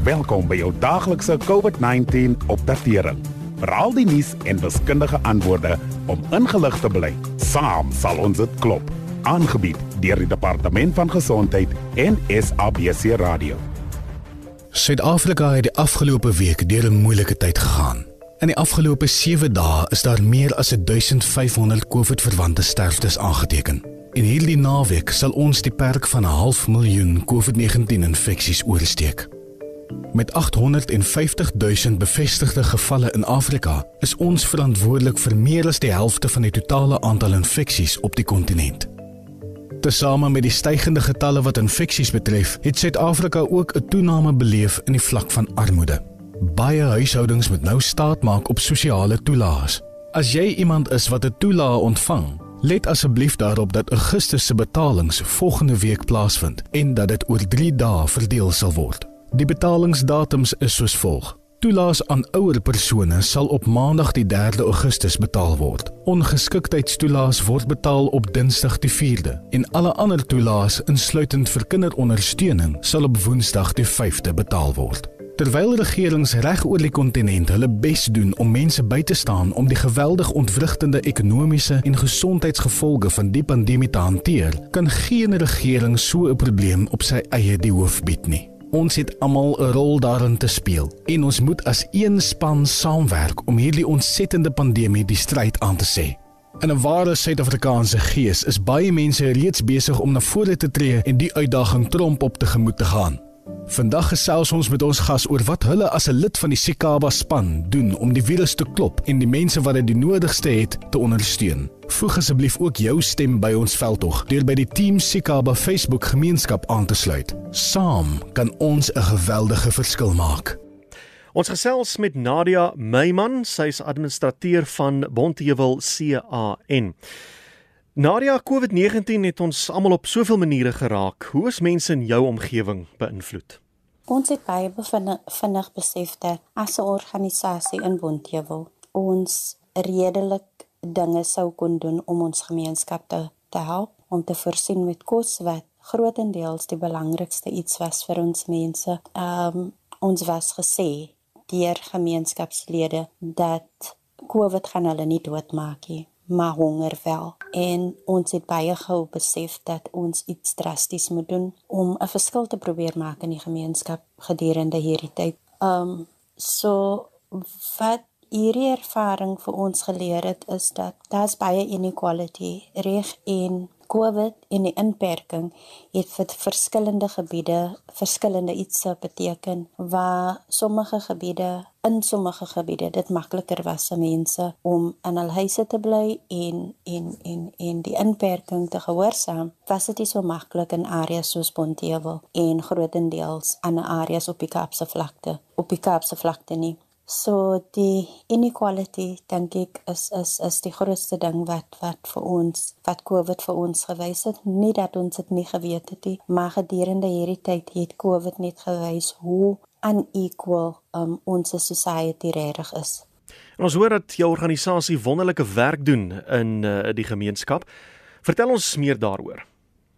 Welkom by jou daaglikse COVID-19 opdatering. Veral die nuus en wiskundige antwoorde om ingelig te bly. Saam sal ons dit klop. Aangebied deur die Departement van Gesondheid en SABC Radio. Suid-Afrika het die afgelope week deur 'n moeilike tyd gegaan. In die afgelope 7 dae is daar meer as 1500 COVID-verwante sterftes aangeteken. En hierdie naweek sal ons die perk van 'n half miljoen COVID-19 infeksies oorsteek. Met 850 000 bevestigde gevalle in Afrika, is ons verantwoordelik vir meer as die helfte van die totale aantal infeksies op die kontinent. Tesame met die stygende getalle wat infeksies betref, het Suid-Afrika ook 'n toename beleef in die vlak van armoede. Baie huishoudings moet nou staat maak op sosiale toelaas. As jy iemand is wat 'n toelaag ontvang, let asseblief daarop dat Augustus se betalings volgende week plaasvind en dat dit oor 3 dae verdeel sal word. Die betalingsdatums is soos volg: Toelaas aan ouer persone sal op Maandag die 3de Augustus betaal word. Ongeskiktheidstoelaas word betaal op Dinsdag die 4de en alle ander toelaas insluitend vir kinderondersteuning sal op Woensdag die 5de betaal word. Terwyl regerings reg oor die kontinent hulle bes doen om mense by te staan om die geweldig ontwrigtende ekonomiese en gesondheidsgevolge van die pandemie te hanteer, kan geen regering so 'n probleem op sy eie die hoof bied nie. Ons het almal 'n rol daarin te speel en ons moet as een span saamwerk om hierdie ontsettende pandemie die stryd aan te sê. In 'n ware Suid-Afrikaanse gees is baie mense reeds besig om na vore te tree en die uitdaging tromp op te gemoed te gaan. Vandag gesels ons met ons gas oor wat hulle as 'n lid van die Sikaba span doen om die virus te klop en die mense wat dit die nodigste het te ondersteun. Voeg asseblief ook jou stem by ons veldtog deur by die Team Sikaba Facebook gemeenskap aan te sluit. Saam kan ons 'n geweldige verskil maak. Ons gesels met Nadia Meyman, sy is administrateur van Bontheuwel CAN. Nadia, COVID-19 het ons almal op soveel maniere geraak. Hoe is mense in jou omgewing beïnvloed? Ons het baie vinnig besef dat as 'n organisasie in Bontheuwel ons redelik dinge sou kon doen om ons gemeenskap te, te help, om te voorsien met kos wat grootendeels die belangrikste iets was vir ons mense. Ehm um, ons was gesê deur gemeenskapslede dat COVID gaan hulle nie doodmaak nie maar honger wel. En ons het baie gou besef dat ons iets drasties moet doen om 'n verskil te probeer maak in die gemeenskap gedurende hierdie tyd. Um so wat hierdie ervaring vir ons geleer het is dat daar's baie inequality reg in COVID en die inperking het vir verskillende gebiede verskillende iets beteken waar sommige gebiede in sommige gebiede dit makliker was vir mense om in hul huise te bly en en en en die inperking te gehoorsaam was dit nie so maklik in areas soos Pontevel en grootendeels ander areas op die Kaapse vlakte op die Kaapse vlakte nie So die inequality dink ek is is is die grootste ding wat wat vir ons wat COVID vir ons gewys het. Nie dat ons dit nie geweet het nie, maar gedurende hierdie tyd het COVID net gewys hoe unequal um, ons society regtig is. En ons hoor dat jou organisasie wonderlike werk doen in uh, die gemeenskap. Vertel ons meer daaroor.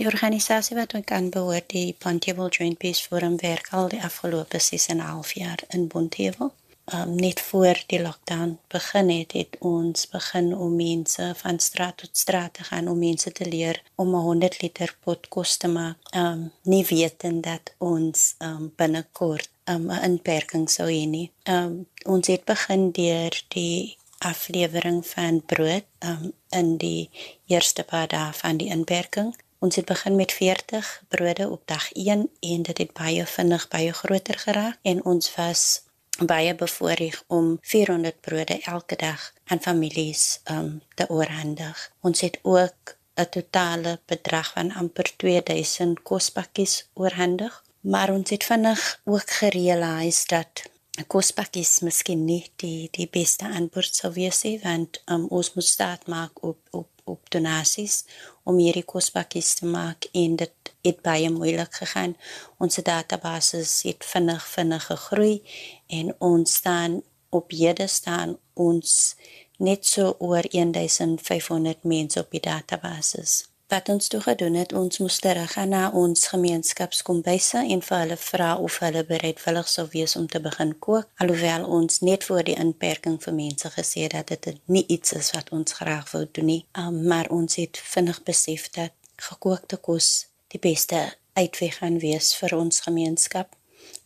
Die organisasie wat ek aanbehoort, die Pontyville Joint Peace Forum werk al die afgelope 6,5 jaar in Pontyville um, net voor die lockdown begin het, het ons begin om mense van straat tot straat te gaan om mense te leer om 'n 100 liter pot kos te maak. Um nie wetend dat ons um binnekort um 'n inperking sou hê nie. Um ons het begin deur die aflewering van brood um in die eerste paar dae van die inperking. Ons het begin met 40 brode op dag 1 en dit het baie vinnig baie groter geraak en ons was baie bevoorreg om 400 brode elke dag aan families um te oorhandig. Ons het ook 'n totale bedrag van amper 2000 kospakkies oorhandig, maar ons het vinnig ook gerealiseer dat kospakkies miskien nie die die beste aanbod sou wees nie, want um, ons moet staat maak op op op donasies om hierdie kospakkies te maak en dit het baie moeilik gegaan. Ons database het vinnig vinnig gegroei en ons staan op hede staan ons net so oor 1500 mense op die database. Wat ons toe gedoen het, ons moes teruggaan na ons gemeenskapskombuise en vir hulle vra of hulle bereidwillig sou wees om te begin kook, alhoewel ons net voor die inperking vir mense gesê het dat dit nie iets is wat ons graag wou doen nie. Um, maar ons het vinnig besef dat gekookte kos die beste uitweg gaan wees vir ons gemeenskap.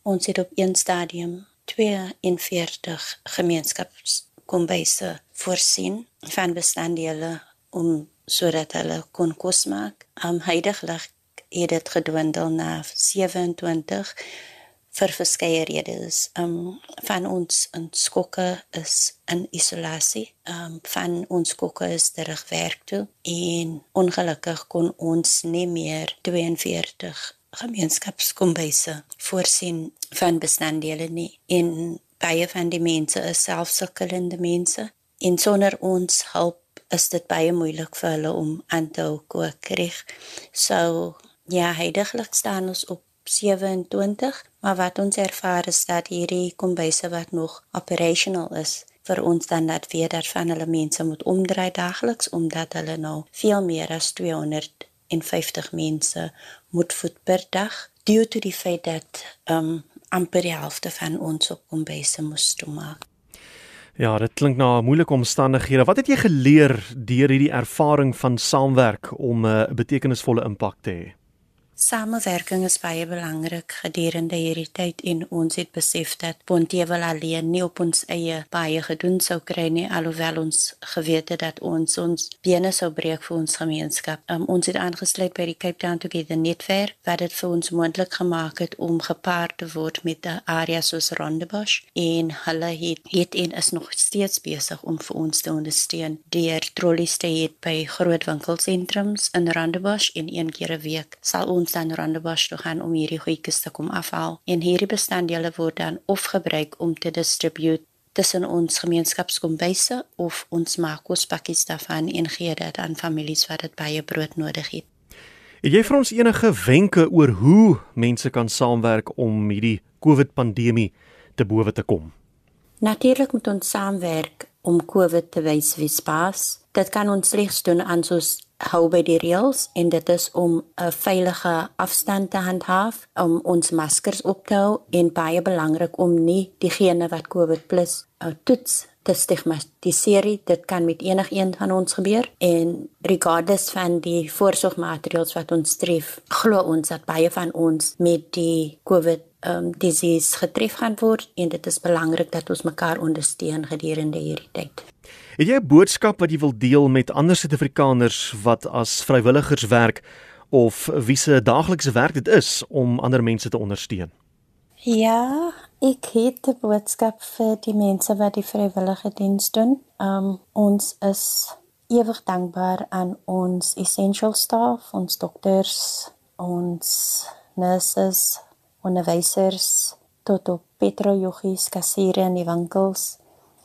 Ons het op een stadium 42 gemeenskapskombuise voorsien van bestanddele om sodat hulle kon kos maak. Um heidaglik het dit gedwindel na 27 vir verskeie redes. Um van ons in skokke is in isolasie. Um van ons skokke is terug werk toe en ongelukkig kon ons nie meer 42 gemeenskapskombuise voorsien van bestanddele nie. En baie van die mense is selfsukkelende mense en sonder ons hulp is dit baie moeilik vir hulle om aan te hou kook reg. So ja, heidaglik staan ons op 27, maar wat ons ervaar is dat hierdie kombuise wat nog operational is vir ons dan dat weer dat van hulle mense moet omdraai daagliks omdat hulle nou veel meer as 250 mense moet voed per dag due to die feit dat um amper die helfte van ons op kombuise moes toemaak. Ja, dit klink na moeilike omstandighede. Wat het jy geleer deur hierdie ervaring van saamwerk om 'n uh, betekenisvolle impak te hê? Samewerking is baie belangrik gedurende hierdie tyd en ons het besef dat Bontewel alleen nie op ons eie baie gedoen sou kry nie alhoewel ons geweet het dat ons ons bene sou breek vir ons gemeenskap. Um, ons het aangesluit by die Cape Town Together netwerk wat dit vir ons moontlik gemaak het om gepaard te word met 'n area soos Rondebosch en hulle het het en is nog steeds besig om vir ons te ondersteun deur trollies te hê by groot winkelsentrums in Rondebosch en een keer 'n week sal ons ons dan Rondebosch toe gaan om hierdie goedjies te kom afhaal. En hierdie bestanddele word dan of gebruik om te distribute tussen ons gemeenskapskombuise of ons maak kospakkies daarvan en gee dit aan families wat dit baie brood nodig het. Het jy vir ons enige wenke oor hoe mense kan saamwerk om hierdie COVID pandemie te bowe te kom? Natuurlik moet ons saamwerk om COVID te wys wie spas. Dit kan ons slegs doen aan soos hou by die reëls en dit is om 'n veilige afstand te handhaaf, om ons maskers op te hou en baie belangrik om nie diegene wat COVID uh, toets te stigmatiseer. Dit kan met enigiemand van ons gebeur en regardless van die voorsorgmaatreëls wat ons tref, glo ons dat baie van ons met die COVID um disease getref gaan word en dit is belangrik dat ons mekaar ondersteun gedurende hierdie tyd. Het jy 'n boodskap wat jy wil deel met ander Suid-Afrikaners wat as vrywilligers werk of wie se daaglikse werk dit is om ander mense te ondersteun? Ja, ek het 'n boodskap vir die mense wat die vrywillige diens doen. Um ons is ewig dankbaar aan ons essential staff, ons dokters, ons nurses, onderwysers, tot op petrojoggies, kassiere in die winkels,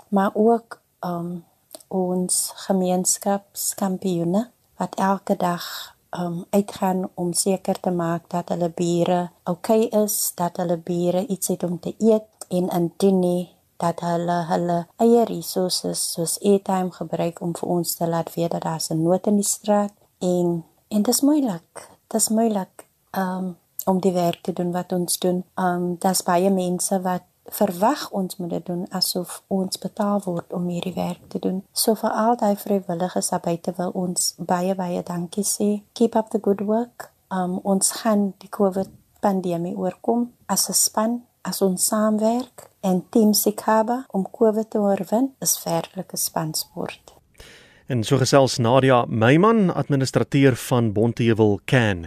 maar ook um ons gemeenskapskampioene wat elke dag um uitgaan om seker te maak dat hulle bure oukei okay is, dat hulle bure iets het om te eet en indien nie dat hulle hulle eie resources soos airtime gebruik om vir ons te laat weet dat daar 'n nood in die straat en en dit is moeilik. Dit is moeilik um om die werk te doen wat ons doen. Um daar's baie mense wat verwag ons moet dit doen asof ons betaal word om hierdie werk te doen. So vir al die vrywilligers daar buite wil ons baie baie dankie sê. Keep up the good work. Um ons gaan die COVID pandemie oorkom as 'n span, as ons saamwerk en team Sikaba om COVID te oorwin is werklike spansport. En so gesels Nadia Meyman, administrateur van Bonteheuwel Can.